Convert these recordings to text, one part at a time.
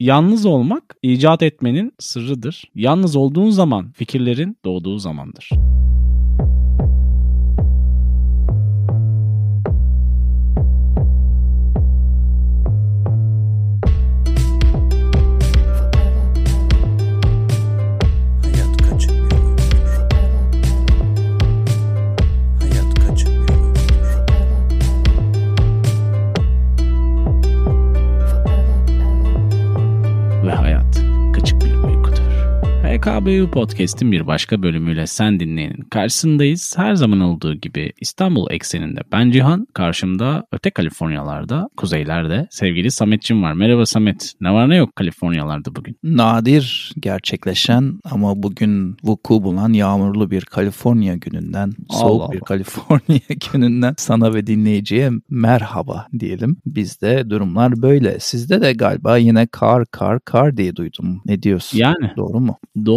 Yalnız olmak icat etmenin sırrıdır. Yalnız olduğun zaman fikirlerin doğduğu zamandır. HKBU Podcast'in bir başka bölümüyle sen dinleyenin karşısındayız. Her zaman olduğu gibi İstanbul ekseninde ben Cihan, karşımda öte Kaliforniyalarda, kuzeylerde sevgili Samet'cim var. Merhaba Samet, ne var ne yok Kaliforniyalarda bugün? Nadir gerçekleşen ama bugün vuku bulan yağmurlu bir Kaliforniya gününden, soğuk Allah bir Allah. Kaliforniya gününden sana ve dinleyiciye merhaba diyelim. Bizde durumlar böyle. Sizde de galiba yine kar kar kar diye duydum. Ne diyorsun? Yani Doğru mu? Doğru.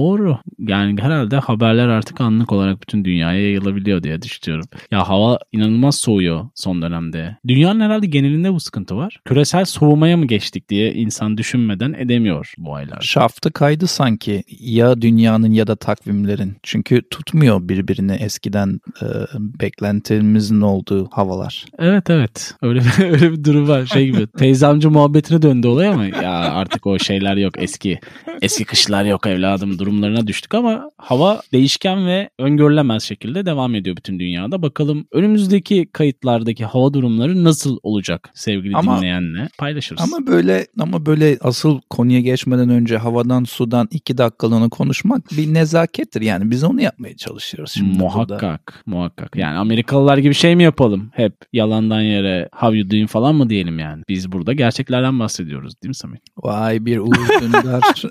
Yani herhalde haberler artık anlık olarak bütün dünyaya yayılabiliyor diye düşünüyorum. Ya hava inanılmaz soğuyor son dönemde. Dünyanın herhalde genelinde bu sıkıntı var. Küresel soğumaya mı geçtik diye insan düşünmeden edemiyor bu aylar. Şaftı kaydı sanki ya dünyanın ya da takvimlerin. Çünkü tutmuyor birbirini eskiden e, beklentimizin olduğu havalar. Evet evet. Öyle bir, öyle bir durum var. Şey gibi teyzemci muhabbetine döndü olay ama artık o şeyler yok eski. Eski kışlar yok evladım durumlarına düştük ama hava değişken ve öngörülemez şekilde devam ediyor bütün dünyada. Bakalım önümüzdeki kayıtlardaki hava durumları nasıl olacak sevgili Ama- dinleyenle paylaşırız. Ama böyle ama böyle asıl konuya geçmeden önce havadan sudan iki dakikalığına konuşmak bir nezakettir. Yani biz onu yapmaya çalışıyoruz şimdi muhakkak, burada. muhakkak. Yani Amerikalılar gibi şey mi yapalım? Hep yalandan yere how you doing falan mı diyelim yani? Biz burada gerçeklerden bahsediyoruz değil mi Samet? Vay bir Uğur Dündar.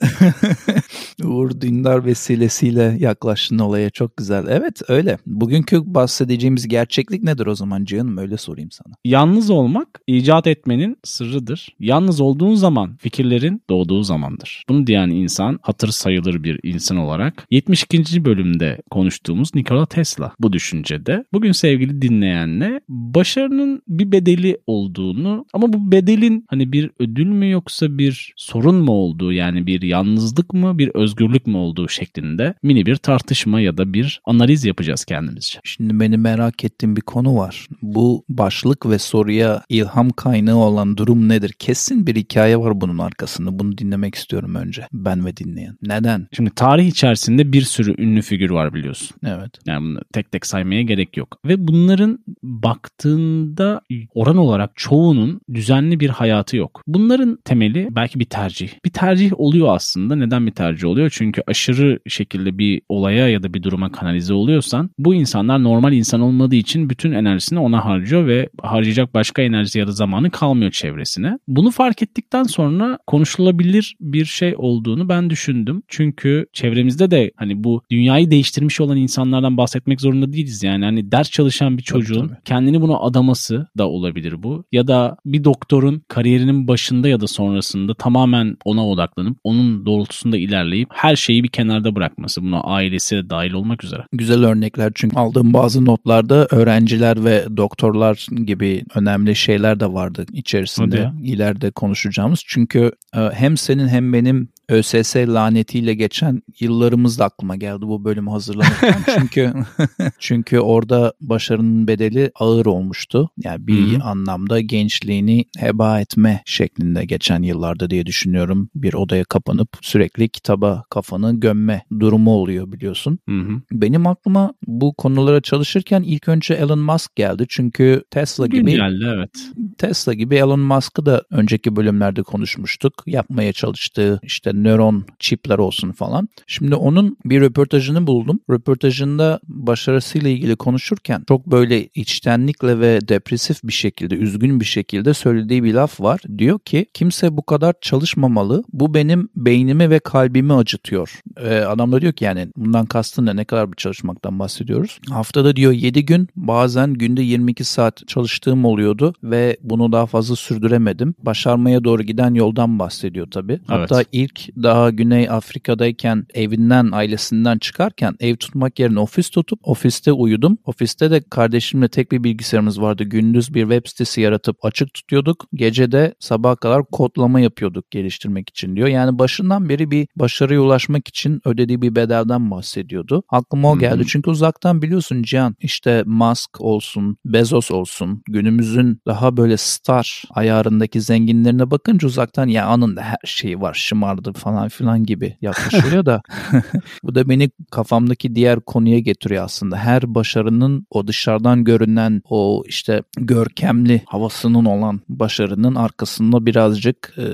Uğur Dündar vesilesiyle yaklaştın olaya çok güzel. Evet öyle. Bugünkü bahsedeceğimiz gerçeklik nedir o zaman Cihan'ım öyle sorayım sana. Yalnız olmak icat etmenin sırrıdır. Yalnız olduğun zaman fikirlerin doğduğu zamandır. Bunu diyen insan hatır sayılır bir insan olarak 72. bölümde konuştuğumuz Nikola Tesla bu düşüncede. Bugün sevgili dinleyenle başarının bir bedeli olduğunu ama bu bedelin hani bir ödül mü yoksa bir sorun mu olduğu yani bir yalnızlık mı bir özgürlük mü olduğu şeklinde mini bir tartışma ya da bir analiz yapacağız kendimizce. Şimdi beni merak ettiğim bir konu var. Bu başlık ve soruya ilham kaynağı olan durum nedir? Kesin bir hikaye var bunun arkasında. Bunu dinlemek istiyorum önce. Ben ve dinleyen. Neden? Şimdi tarih içerisinde bir sürü ünlü figür var biliyorsun. Evet. Yani bunu tek tek saymaya gerek yok. Ve bunların baktığında oran olarak çoğunun düzenli bir hayatı yok. Bunların temeli belki bir tercih. Bir tercih oluyor aslında. Neden bir tercih oluyor? Çünkü aşırı şekilde bir olaya ya da bir duruma kanalize oluyorsan bu insanlar normal insan olmadığı için bütün enerjisini ona harcıyor ve harcayacak başka enerji ya da zamanı kalmıyor çevresine. Bunu fark ettikten sonra konuşulabilir bir şey olduğunu ben düşündüm. Çünkü çevremizde de hani bu dünyayı değiştirmiş olan insanlardan bahsetmek zorunda değiliz yani. Hani ders çalışan bir çocuğun tabii. kendini buna adaması da olabilir bu. Ya da bir doktorun kariyerinin başında ya da sonrasında tamamen ona odaklanıp onun doğrultusunda ilerleyip her şeyi bir kenarda bırakması. Buna ailesi de dahil olmak üzere. Güzel örnekler çünkü aldığım bazı notlarda öğrenciler ve doktorlar gibi önemli şeyler de vardı içerisinde. ileride konuşacağımız. Çünkü e, hem senin hem benim ÖSS lanetiyle geçen yıllarımız da aklıma geldi bu bölümü hazırlanırken. çünkü çünkü orada başarının bedeli ağır olmuştu. Yani bir Hı hı. anlamda gençliğini heba etme şeklinde geçen yıllarda diye düşünüyorum. Bir odaya kapanıp sürekli kitaba kafanı gömme durumu oluyor biliyorsun. Hı hı. Benim aklıma bu konulara çalışırken ilk önce Elon Musk geldi. Çünkü Tesla gibi Güncelli evet. Tesla gibi Elon Musk'ı da önceki bölümlerde konuşmuştuk. Yapmaya çalıştığı işte nöron çipler olsun falan. Şimdi onun bir röportajını buldum. Röportajında başarısıyla ilgili konuşurken çok böyle içtenlikle ve depresif bir şekilde, üzgün bir şekilde söylediği bir laf var. Diyor ki kimse bu kadar çalışmamalı. Bu benim beynimi ve kalbimi acıtıyor. Ee, adam da diyor ki yani bundan kastın ne? Ne kadar bir çalışmaktan bahsediyoruz? Haftada diyor 7 gün bazen günde 22 saat çalıştığım oluyordu ve bunu daha fazla sürdüremedim. Başarmaya doğru giden yoldan bahsediyor tabii. Hatta ilk daha Güney Afrika'dayken evinden ailesinden çıkarken ev tutmak yerine ofis tutup ofiste uyudum. Ofiste de kardeşimle tek bir bilgisayarımız vardı. Gündüz bir web sitesi yaratıp açık tutuyorduk. Gece de sabaha kadar kodlama yapıyorduk geliştirmek için diyor. Yani başından beri bir başarıya ulaşmak için ödediği bir bedelden bahsediyordu. Aklıma o geldi. Hı-hı. Çünkü uzaktan biliyorsun Cihan işte Musk olsun, Bezos olsun günümüzün daha böyle star ayarındaki zenginlerine bakınca uzaktan ya anında her şeyi var şımardı falan filan gibi yaklaşılıyor da bu da beni kafamdaki diğer konuya getiriyor aslında. Her başarının o dışarıdan görünen o işte görkemli havasının olan başarının arkasında birazcık e,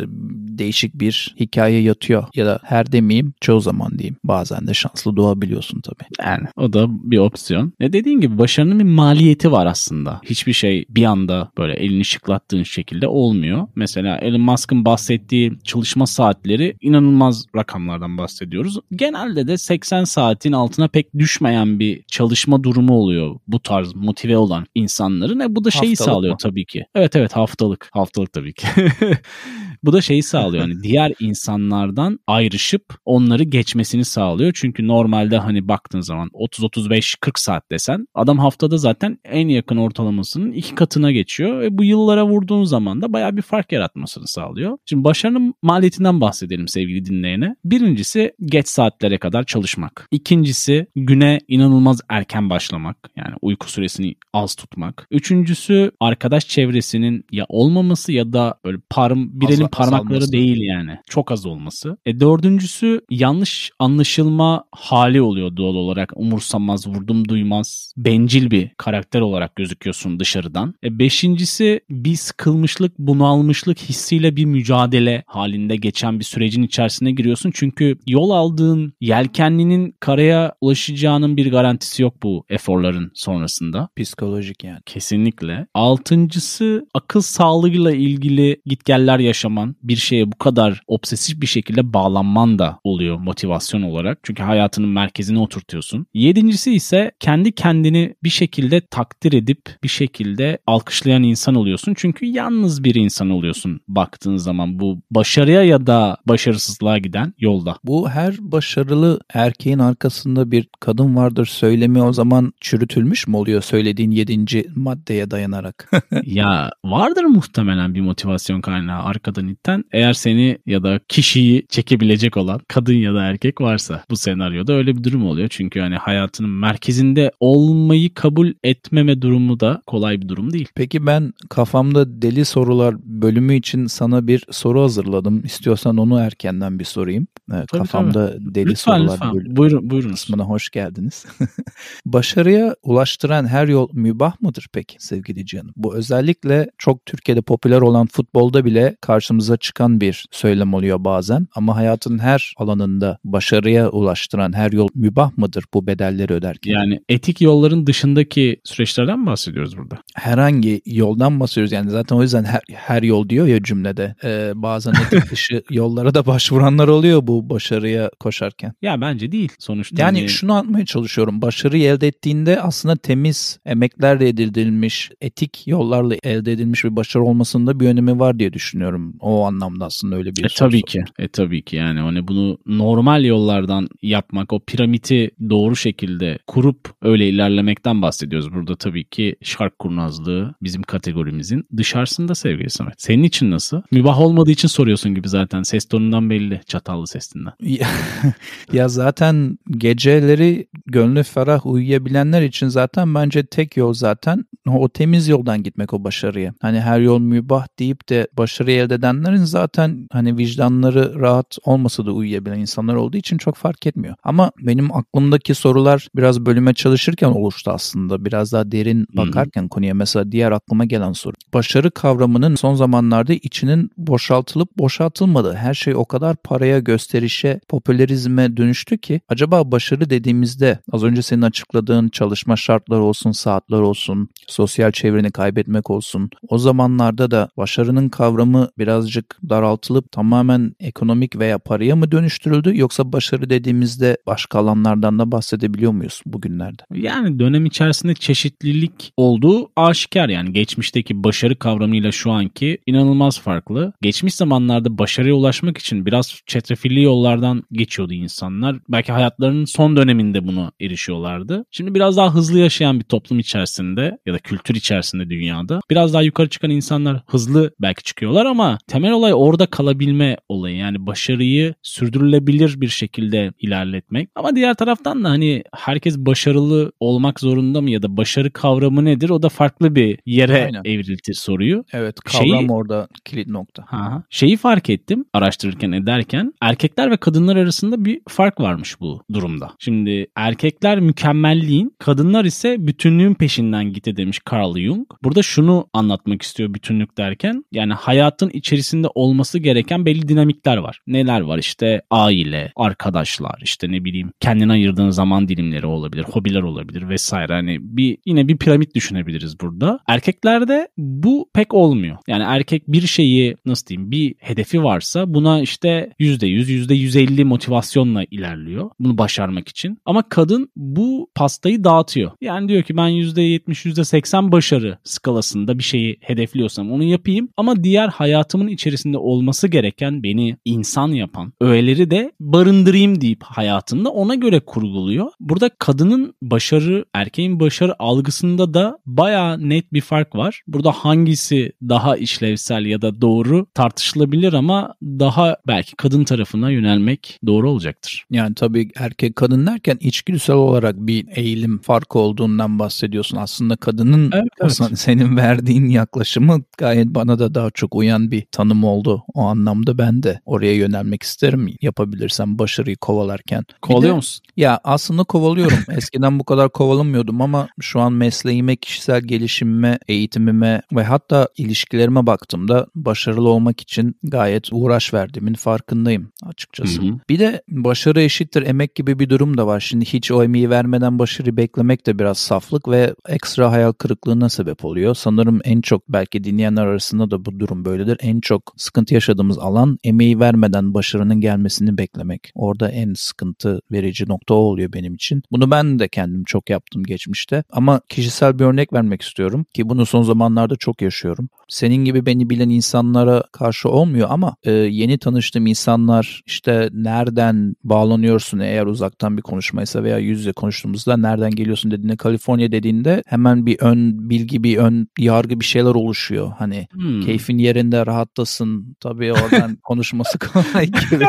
değişik bir hikaye yatıyor. Ya da her demeyeyim çoğu zaman diyeyim. Bazen de şanslı doğabiliyorsun tabii. Yani o da bir opsiyon. Ne dediğin gibi başarının bir maliyeti var aslında. Hiçbir şey bir anda böyle elini şıklattığın şekilde olmuyor. Mesela Elon Musk'ın bahsettiği çalışma saatleri inanılmaz rakamlardan bahsediyoruz. Genelde de 80 saatin altına pek düşmeyen bir çalışma durumu oluyor bu tarz motive olan insanların. E bu da şeyi haftalık sağlıyor mı? tabii ki. Evet evet haftalık. Haftalık tabii ki. bu da şeyi sağlıyor. Hani diğer insanlardan ayrışıp onları geçmesini sağlıyor. Çünkü normalde hani baktığın zaman 30-35-40 saat desen adam haftada zaten en yakın ortalamasının iki katına geçiyor. Ve bu yıllara vurduğun zaman da baya bir fark yaratmasını sağlıyor. Şimdi başarının maliyetinden bahsedelim sevgili dinleyene. Birincisi geç saatlere kadar çalışmak. İkincisi güne inanılmaz erken başlamak. Yani uyku süresini az tutmak. Üçüncüsü arkadaş çevresinin ya olmaması ya da böyle parm bir elin parmakları değil yani. Çok az olması. E dördüncüsü yanlış anlaşılma hali oluyor doğal olarak. Umursamaz, vurdum duymaz, bencil bir karakter olarak gözüküyorsun dışarıdan. E beşincisi bir sıkılmışlık, bunalmışlık hissiyle bir mücadele halinde geçen bir sürecin içerisine giriyorsun. Çünkü yol aldığın yelkenlinin karaya ulaşacağının bir garantisi yok bu eforların sonrasında. Psikolojik yani. Kesinlikle. Altıncısı akıl sağlığıyla ilgili gitgeller yaşaman. Bir şeye bu kadar obsesif bir şekilde bağlanman da oluyor motivasyon olarak. Çünkü hayatının merkezine oturtuyorsun. Yedincisi ise kendi kendini bir şekilde takdir edip bir şekilde alkışlayan insan oluyorsun. Çünkü yalnız bir insan oluyorsun baktığın zaman bu başarıya ya da başarısızlığa giden yolda. Bu her başarılı erkeğin arkasında bir kadın vardır söylemi o zaman çürütülmüş mü oluyor söylediğin yedinci maddeye dayanarak? ya vardır muhtemelen bir motivasyon kaynağı arkadan itten. Eğer seni ya da kişiyi çekebilecek olan kadın ya da erkek varsa bu senaryoda öyle bir durum oluyor. Çünkü hani hayatının merkezinde olmayı kabul etmeme durumu da kolay bir durum değil. Peki ben kafamda deli sorular bölümü için sana bir soru hazırladım. İstiyorsan onu erkenden bir sorayım. Tabii, kafamda tabii. deli lütfen, sorular lütfen. bölümü. Buyurun, buyurun. Kısmına hoş geldiniz. Başarıya ulaştıran her yol mübah mıdır peki sevgili canım? Bu özellikle çok Türkiye'de popüler olan futbolda bile karşımıza çıkan bir söylem oluyor bazen. Ama hayatın her alanında başarıya ulaştıran her yol mübah mıdır bu bedelleri öderken? Yani etik yolların dışındaki süreçlerden mi bahsediyoruz burada? Herhangi yoldan bahsediyoruz. Yani zaten o yüzden her, her yol diyor ya cümlede. Ee, bazen etik dışı yollara da başvuranlar oluyor bu başarıya koşarken. Ya bence değil sonuçta. Yani hani... şunu anlatmaya çalışıyorum. Başarıyı elde ettiğinde aslında temiz emeklerle edilmiş, etik yollarla elde edilmiş bir başarı olmasında bir önemi var diye düşünüyorum. O anlamda aslında öyle bir e, tabii ki. E tabii ki yani hani bunu normal yollardan yapmak, o piramiti doğru şekilde kurup öyle ilerlemekten bahsediyoruz. Burada tabii ki şark kurnazlığı bizim kategorimizin dışarısında sevgili Samet. Senin için nasıl? Mübah olmadığı için soruyorsun gibi zaten. Ses tonundan belli. Çatallı sesinden. ya zaten geceleri gönlü ferah uyuyabilenler için zaten bence tek yol zaten o temiz yoldan gitmek o başarıya. Hani her yol mübah deyip de başarı elde edenlerin zaten hani vicdanları rahat olmasa da uyuyabilen insanlar olduğu için çok fark etmiyor. Ama benim aklımdaki sorular biraz bölüme çalışırken oluştu aslında. Biraz daha derin bakarken konuya mesela diğer aklıma gelen soru. Başarı kavramının son zamanlarda içinin boşaltılıp boşaltılmadığı her şey o kadar paraya, gösterişe, popülerizme dönüştü ki acaba başarı dediğimizde az önce senin açıkladığın çalışma şartları olsun, saatler olsun, sosyal çevreni kaybetmek olsun. O zamanlarda da başarının kavramı birazcık daraltılıp tamamen ekonomik veya paraya mı dönüştürüldü yoksa başarı dediğimizde başka alanlardan da bahsedebiliyor muyuz bugünlerde? Yani dönem içerisinde çeşitlilik olduğu aşikar yani geçmişteki başarı kavramıyla şu anki inanılmaz farklı. Geçmiş zamanlarda başarıya ulaşmak için biraz çetrefilli yollardan geçiyordu insanlar. Belki hayatlarının son döneminde bunu erişiyorlardı. Şimdi biraz daha hızlı yaşayan bir toplum içerisinde ya da kültür içerisinde dünyada biraz daha yukarı çıkan insanlar hızlı belki çıkıyorlar ama temel olay orada kalabilme olayı. Yani başarıyı sürdürülebilir bir şekilde ilerletmek. Ama diğer taraftan da hani herkes başarılı olmak zorunda mı ya da başarı kavramı nedir? O da farklı bir yere Aynen. evriltir soruyu. Evet kavram Şeyi, orada kilit nokta. Ha, şeyi fark ettim araştırırken ederken erkekler ve kadınlar arasında bir fark varmış bu durumda. Şimdi erkekler mükemmelliğin, kadınlar ise bütünlüğün peşinden gite demiş Carl Jung. Burada şunu anlatmak istiyor bütünlük derken yani hayatın içerisinde olması gereken belli dinamikler var. Neler var işte aile, arkadaşlar, işte ne bileyim kendine ayırdığın zaman dilimleri olabilir, hobiler olabilir vesaire. Hani bir yine bir piramit düşünebiliriz burada. Erkeklerde bu pek olmuyor. Yani erkek bir şeyi nasıl diyeyim bir hedefi varsa buna işte %100, %150 motivasyonla ilerliyor. Bunu başarmak için. Ama kadın bu pastayı dağıtıyor. Yani diyor ki ben %70, %80 başarı skalasında bir şeyi hedefliyorsam onu yapayım. Ama diğer hayatımın içerisinde olması gereken beni insan yapan öğeleri de barındırayım deyip hayatında ona göre kurguluyor. Burada kadının başarı, erkeğin başarı algısında da baya net bir fark var. Burada hangisi daha işlevsel ya da doğru tartışılabilir ama daha belki kadın tarafına yönelmek doğru olacaktır. Yani tabii erkek kadın derken içgüdüsel olarak bir eğilim farkı olduğundan bahsediyorsun. Aslında kadının evet, evet. senin verdiğin yaklaşımı gayet bana da daha çok uyan bir tanım oldu. O anlamda ben de oraya yönelmek isterim yapabilirsem başarıyı kovalarken. Kovalıyor de, musun? Ya aslında kovalıyorum. Eskiden bu kadar kovalamıyordum ama şu an mesleğime, kişisel gelişimime, eğitimime ve hatta ilişkilerime baktığımda başarılı olmak için gayet uğraş verdiğimin farkındayım açıkçası. Hı hı. Bir de başarı eşittir emek gibi bir durum da var. Şimdi hiç o emeği vermeden başarı beklemek de biraz saflık ve ekstra hayal kırıklığına sebep oluyor. Sanırım en çok belki dinleyenler arasında da bu durum böyledir. En çok sıkıntı yaşadığımız alan emeği vermeden başarının gelmesini beklemek. Orada en sıkıntı verici nokta o oluyor benim için. Bunu ben de kendim çok yaptım geçmişte. Ama kişisel bir örnek vermek istiyorum ki bunu son zamanlarda çok yaşıyorum. Senin gibi beni bilen insanlara karşı olmuyor ama e, yeni tanıştığım insanlar işte nereden bağlanıyorsun eğer uzaktan bir konuşmaysa veya yüz yüze konuştuğumuzda nereden geliyorsun dediğinde Kaliforniya dediğinde hemen bir ön bilgi bir ön yargı bir şeyler oluşuyor. Hani hmm. keyfin yerinde rahattasın tabii oradan konuşması kolay gibi.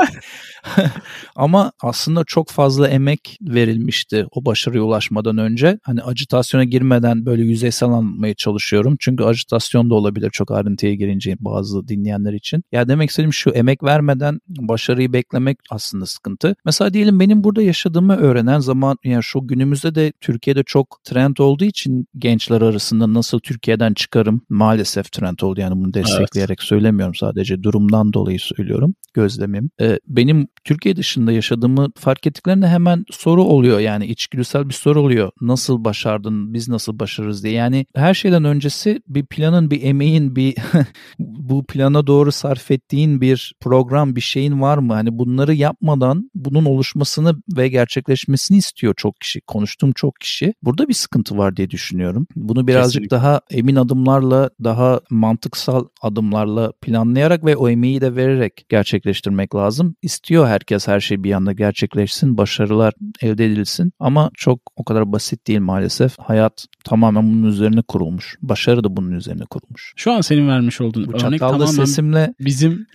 Ama aslında çok fazla emek verilmişti o başarıya ulaşmadan önce. Hani acitasyona girmeden böyle yüzeysel anlatmaya çalışıyorum. Çünkü acitasyon da olabilir çok ayrıntıya girince bazı dinleyenler için. Ya demek istediğim şu emek vermeden başarıyı beklemek aslında sıkıntı. Mesela diyelim benim burada yaşadığımı öğrenen zaman yani şu günümüzde de Türkiye'de çok trend olduğu için gençler arasında nasıl Türkiye'den çıkarım maalesef trend oldu yani bunu destekleyerek evet. söylemiyorum sadece durumdan dolayı söylüyorum gözlemim. Ee, benim Türkiye dışında yaşadığımı fark ettiklerinde hemen soru oluyor yani içgüdüsel bir soru oluyor. Nasıl başardın biz nasıl başarırız diye yani her şeyden öncesi bir planın bir emeğin bir bu plana doğru sarf ettiğin bir program bir şeyin var mı? Hani bunları yapmadan bunun oluşmasını ve gerçekleşmesini istiyor çok kişi. Konuştuğum çok kişi. Burada bir sıkıntı var diye düşünüyorum. Bunu birazcık Kesinlikle. daha emin adımlarla daha mantıksal adımlarla planlayarak ve o emeği de vererek gerçekleştirmek lazım. İstiyor herkes her şey bir anda gerçekleşsin, başarılar elde edilsin ama çok o kadar basit değil maalesef. Hayat tamamen bunun üzerine kurulmuş. Başarı da bunun üzerine kurulmuş. Şu an senin vermiş olduğun bu örnek tamamen sesimle bizim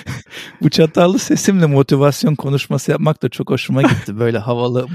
bu çatallı sesimle motivasyon konuşması yapmak da çok hoşuma gitti. Böyle havalı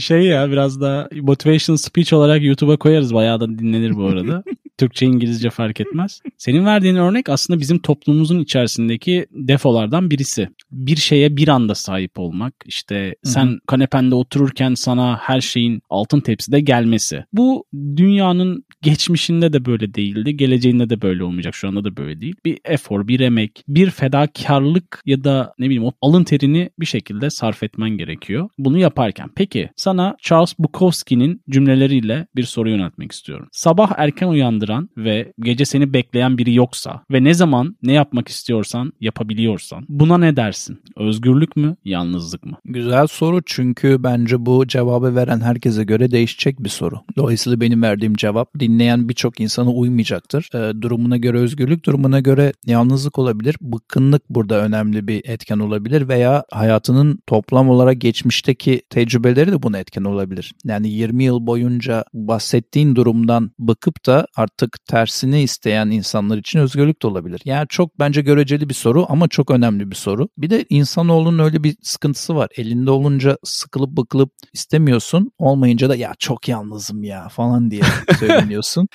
şey ya biraz daha motivation speech olarak YouTube'a koyarız. Bayağı da dinlenir bu arada. Türkçe İngilizce fark etmez. Senin verdiğin örnek aslında bizim toplumumuzun içerisindeki defolardan birisi. Bir şeye bir anda sahip olmak. İşte sen Hı-hı. kanepende otururken sana her şeyin altın tepside gelmesi. Bu dünyanın geçmişinde de böyle değildi. Geleceğinde de böyle olmayacak. Şu anda da böyle değil. Bir efor, bir emek, bir fedakarlık ya da ne bileyim o alın terini bir şekilde sarf etmen gerekiyor. Bunu yaparken. Peki sana Charles Bukowski'nin cümleleriyle bir soru yöneltmek istiyorum. Sabah erken uyandır uyandıran ve gece seni bekleyen biri yoksa ve ne zaman ne yapmak istiyorsan yapabiliyorsan buna ne dersin? Özgürlük mü, yalnızlık mı? Güzel soru çünkü bence bu cevabı veren herkese göre değişecek bir soru. Dolayısıyla benim verdiğim cevap dinleyen birçok insana uymayacaktır. E, durumuna göre özgürlük, durumuna göre yalnızlık olabilir. Bıkkınlık burada önemli bir etken olabilir veya hayatının toplam olarak geçmişteki tecrübeleri de buna etken olabilir. Yani 20 yıl boyunca bahsettiğin durumdan bıkıp da artık tersini isteyen insanlar için özgürlük de olabilir. Yani çok bence göreceli bir soru ama çok önemli bir soru. Bir de insanoğlunun öyle bir sıkıntısı var. Elinde olunca sıkılıp bıkılıp istemiyorsun. Olmayınca da ya çok yalnızım ya falan diye söyleniyorsun.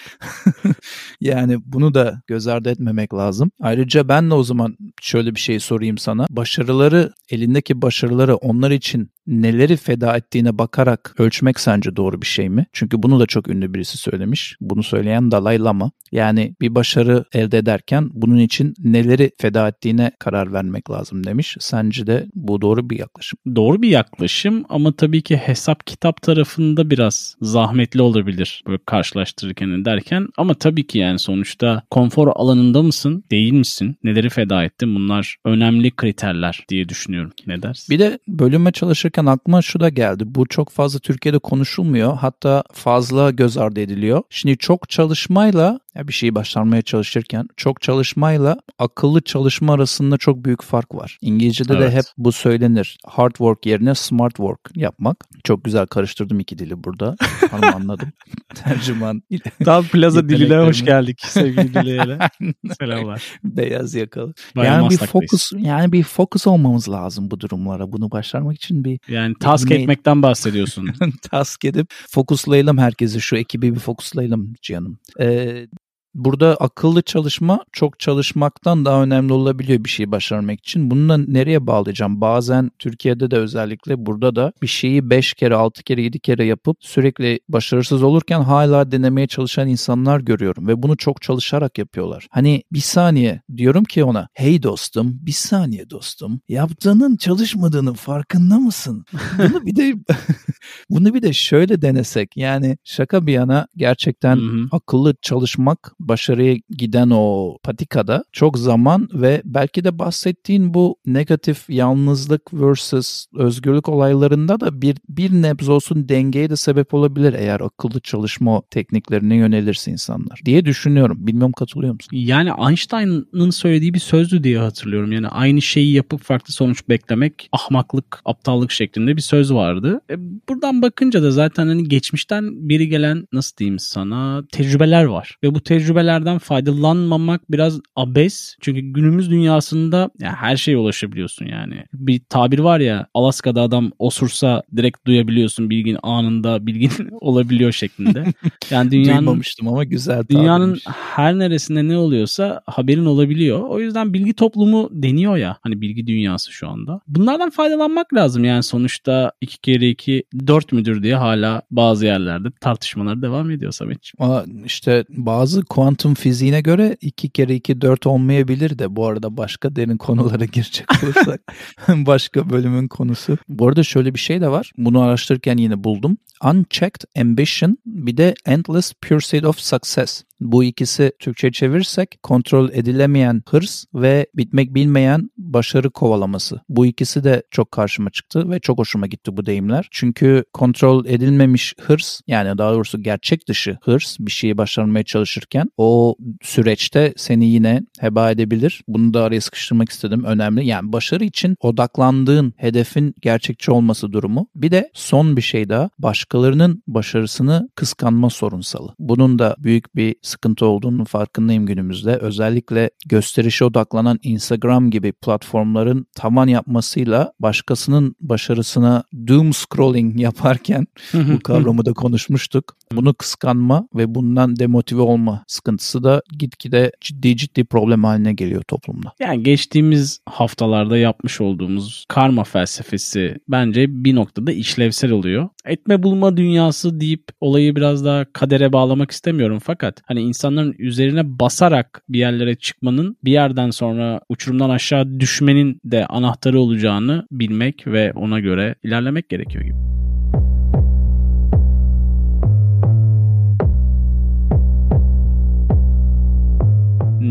yani bunu da göz ardı etmemek lazım. Ayrıca ben de o zaman şöyle bir şey sorayım sana. Başarıları, elindeki başarıları onlar için neleri feda ettiğine bakarak ölçmek sence doğru bir şey mi? Çünkü bunu da çok ünlü birisi söylemiş. Bunu söyleyen Dalai Lama. Yani bir başarı elde ederken bunun için neleri feda ettiğine karar vermek lazım demiş. Sence de bu doğru bir yaklaşım? Doğru bir yaklaşım ama tabii ki hesap kitap tarafında biraz zahmetli olabilir böyle karşılaştırırken derken ama tabii ki yani sonuçta konfor alanında mısın, değil misin? Neleri feda ettin? Bunlar önemli kriterler diye düşünüyorum. Ne dersin? Bir de bölüme çalışırken aklıma şu da geldi. Bu çok fazla Türkiye'de konuşulmuyor. Hatta fazla göz ardı ediliyor. Şimdi çok çalışmayla ya bir şeyi başarmaya çalışırken çok çalışmayla akıllı çalışma arasında çok büyük fark var. İngilizce'de evet. de hep bu söylenir. Hard work yerine smart work yapmak. Çok güzel karıştırdım iki dili burada. Hanım anladım. Tercüman. Tam plaza diline hoş geldik sevgili Dile'yle. Selamlar. Beyaz yakalı. Bayağı yani bir fokus yani bir fokus olmamız lazım bu durumlara. Bunu başarmak için bir yani task bir, etmekten bahsediyorsun. task edip fokuslayalım herkesi şu ekibi bir fokuslayalım canım. Ee, Burada akıllı çalışma çok çalışmaktan daha önemli olabiliyor bir şeyi başarmak için. Bunu da nereye bağlayacağım? Bazen Türkiye'de de özellikle burada da bir şeyi 5 kere, 6 kere, 7 kere yapıp sürekli başarısız olurken hala denemeye çalışan insanlar görüyorum ve bunu çok çalışarak yapıyorlar. Hani bir saniye diyorum ki ona hey dostum bir saniye dostum yaptığının çalışmadığının farkında mısın? Bunu bir de bunu bir de şöyle denesek yani şaka bir yana gerçekten akıllı çalışmak başarıya giden o patikada çok zaman ve belki de bahsettiğin bu negatif yalnızlık versus özgürlük olaylarında da bir, bir nebz olsun dengeye de sebep olabilir eğer akıllı çalışma tekniklerine yönelirse insanlar diye düşünüyorum. Bilmiyorum katılıyor musun? Yani Einstein'ın söylediği bir sözdü diye hatırlıyorum. Yani aynı şeyi yapıp farklı sonuç beklemek ahmaklık, aptallık şeklinde bir söz vardı. E, buradan bakınca da zaten hani geçmişten biri gelen nasıl diyeyim sana tecrübeler var. Ve bu tecrübe tecrübelerden faydalanmamak biraz abes. Çünkü günümüz dünyasında ya her şeye ulaşabiliyorsun yani. Bir tabir var ya Alaska'da adam osursa direkt duyabiliyorsun bilgin anında bilgin olabiliyor şeklinde. Yani dünyanın duymamıştım ama güzel Dünyanın her neresinde ne oluyorsa haberin olabiliyor. O yüzden bilgi toplumu deniyor ya hani bilgi dünyası şu anda. Bunlardan faydalanmak lazım yani sonuçta iki kere iki dört müdür diye hala bazı yerlerde tartışmalar devam ediyor Sametciğim. Ama işte bazı kuantum fiziğine göre 2 kere 2 4 olmayabilir de bu arada başka derin konulara girecek olursak başka bölümün konusu. Bu arada şöyle bir şey de var. Bunu araştırırken yine buldum. Unchecked ambition bir de endless pursuit of success. Bu ikisi Türkçe çevirirsek kontrol edilemeyen hırs ve bitmek bilmeyen başarı kovalaması. Bu ikisi de çok karşıma çıktı ve çok hoşuma gitti bu deyimler. Çünkü kontrol edilmemiş hırs yani daha doğrusu gerçek dışı hırs bir şeyi başarmaya çalışırken o süreçte seni yine heba edebilir. Bunu da araya sıkıştırmak istedim. Önemli. Yani başarı için odaklandığın hedefin gerçekçi olması durumu. Bir de son bir şey daha. Başkalarının başarısını kıskanma sorunsalı. Bunun da büyük bir sıkıntı olduğunu farkındayım günümüzde. Özellikle gösterişe odaklanan Instagram gibi platformların tavan yapmasıyla başkasının başarısına doom scrolling yaparken bu kavramı da konuşmuştuk. Bunu kıskanma ve bundan demotive olma sıkıntısı da gitgide ciddi ciddi problem haline geliyor toplumda. Yani geçtiğimiz haftalarda yapmış olduğumuz karma felsefesi bence bir noktada işlevsel oluyor. Etme bulma dünyası deyip olayı biraz daha kadere bağlamak istemiyorum fakat hani insanların üzerine basarak bir yerlere çıkmanın bir yerden sonra uçurumdan aşağı düşmenin de anahtarı olacağını bilmek ve ona göre ilerlemek gerekiyor gibi.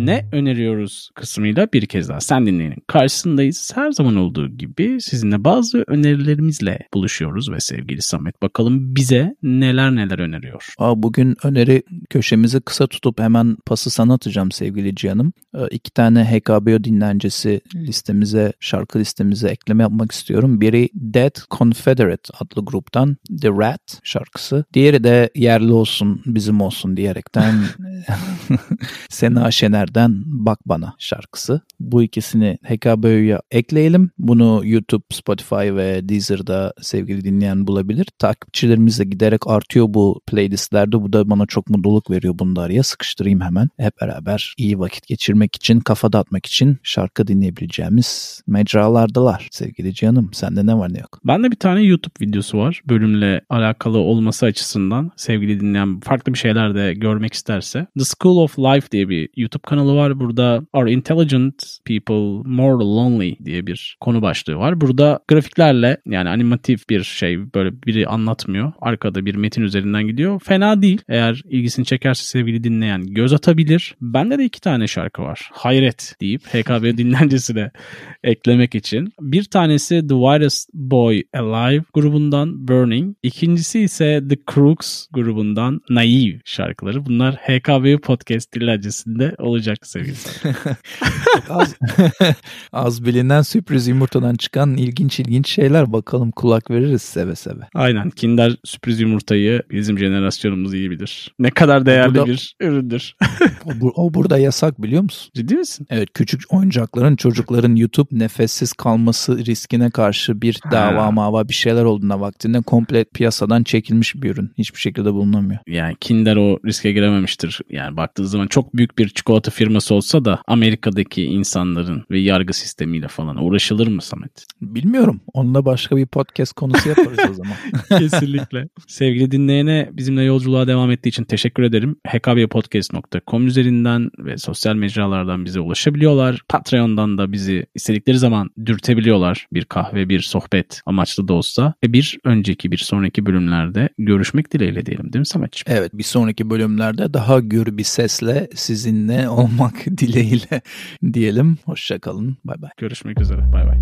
Ne öneriyoruz kısmıyla bir kez daha sen dinleyenin karşısındayız. Her zaman olduğu gibi sizinle bazı önerilerimizle buluşuyoruz ve sevgili Samet bakalım bize neler neler öneriyor. Aa, bugün öneri köşemizi kısa tutup hemen pası sana atacağım sevgili Cihan'ım. Ee, iki tane HKBO dinlencesi listemize, şarkı listemize ekleme yapmak istiyorum. Biri Dead Confederate adlı gruptan The Rat şarkısı. Diğeri de yerli olsun, bizim olsun diyerekten Sena Şener'den Bak Bana şarkısı. Bu ikisini HKBO'ya ekleyelim. Bunu YouTube, Spotify ve Deezer'da sevgili dinleyen bulabilir. Takipçilerimiz de giderek artıyor bu playlistlerde. Bu da bana çok mutluluk veriyor bunu da araya sıkıştırayım hemen. Hep beraber iyi vakit geçirmek için, kafa dağıtmak için şarkı dinleyebileceğimiz mecralardalar. Sevgili canım sende ne var ne yok? Bende bir tane YouTube videosu var. Bölümle alakalı olması açısından sevgili dinleyen farklı bir şeyler de görmek isterse. The School of Life diye bir YouTube kanalı var. Burada Are Intelligent People More Lonely diye bir konu başlığı var. Burada grafiklerle yani animatif bir şey böyle biri anlatmıyor. Arkada bir metin üzerinden gidiyor. Fena değil. Eğer ilgisini çekerse sevgili dinleyen göz atabilir. Bende de iki tane şarkı var. Hayret deyip HKB dinlencesine eklemek için. Bir tanesi The Widest Boy Alive grubundan Burning. İkincisi ise The Crooks grubundan Naive şarkıları. Bunlar HKB podcast dinlencesinde olacak sevgili az, az bilinen sürpriz yumurtadan çıkan ilginç ilginç şeyler. Bakalım kulak veririz seve seve. Aynen. Kinder sürpriz yumurtayı bizim jenerasyonumuz iyi bilir. Ne kadar değerli burada, bir üründür. o, bu, o burada yasak biliyor musun? Ciddi misin? Evet küçük oyuncakların çocukların YouTube nefessiz kalması riskine karşı bir ha. dava mava bir şeyler olduğuna vaktinde komple piyasadan çekilmiş bir ürün. Hiçbir şekilde bulunamıyor. Yani Kinder o riske girememiştir. Yani baktığı zaman çok büyük bir çikolata firması olsa da Amerika'daki insanların ve yargı sistemiyle falan uğraşılır mı Samet? Bilmiyorum. Onunla başka bir podcast konusu yaparız o zaman. Kesinlikle. Sevgili dinleyene bizimle yolculuğa devam ettiği için teşekkür ederim. hkbpodcast.com üzerinden ve sosyal mecralardan bize ulaşabiliyorlar. Patreon'dan da bizi istedikleri zaman dürtebiliyorlar. Bir kahve, bir sohbet amaçlı da olsa. Ve bir önceki, bir sonraki bölümlerde görüşmek dileğiyle diyelim değil mi Sametciğim? Evet bir sonraki bölümlerde daha gür bir sesle sizinle olmak dileğiyle diyelim. Hoşçakalın. Bay bay. Görüşmek üzere. Bay bay.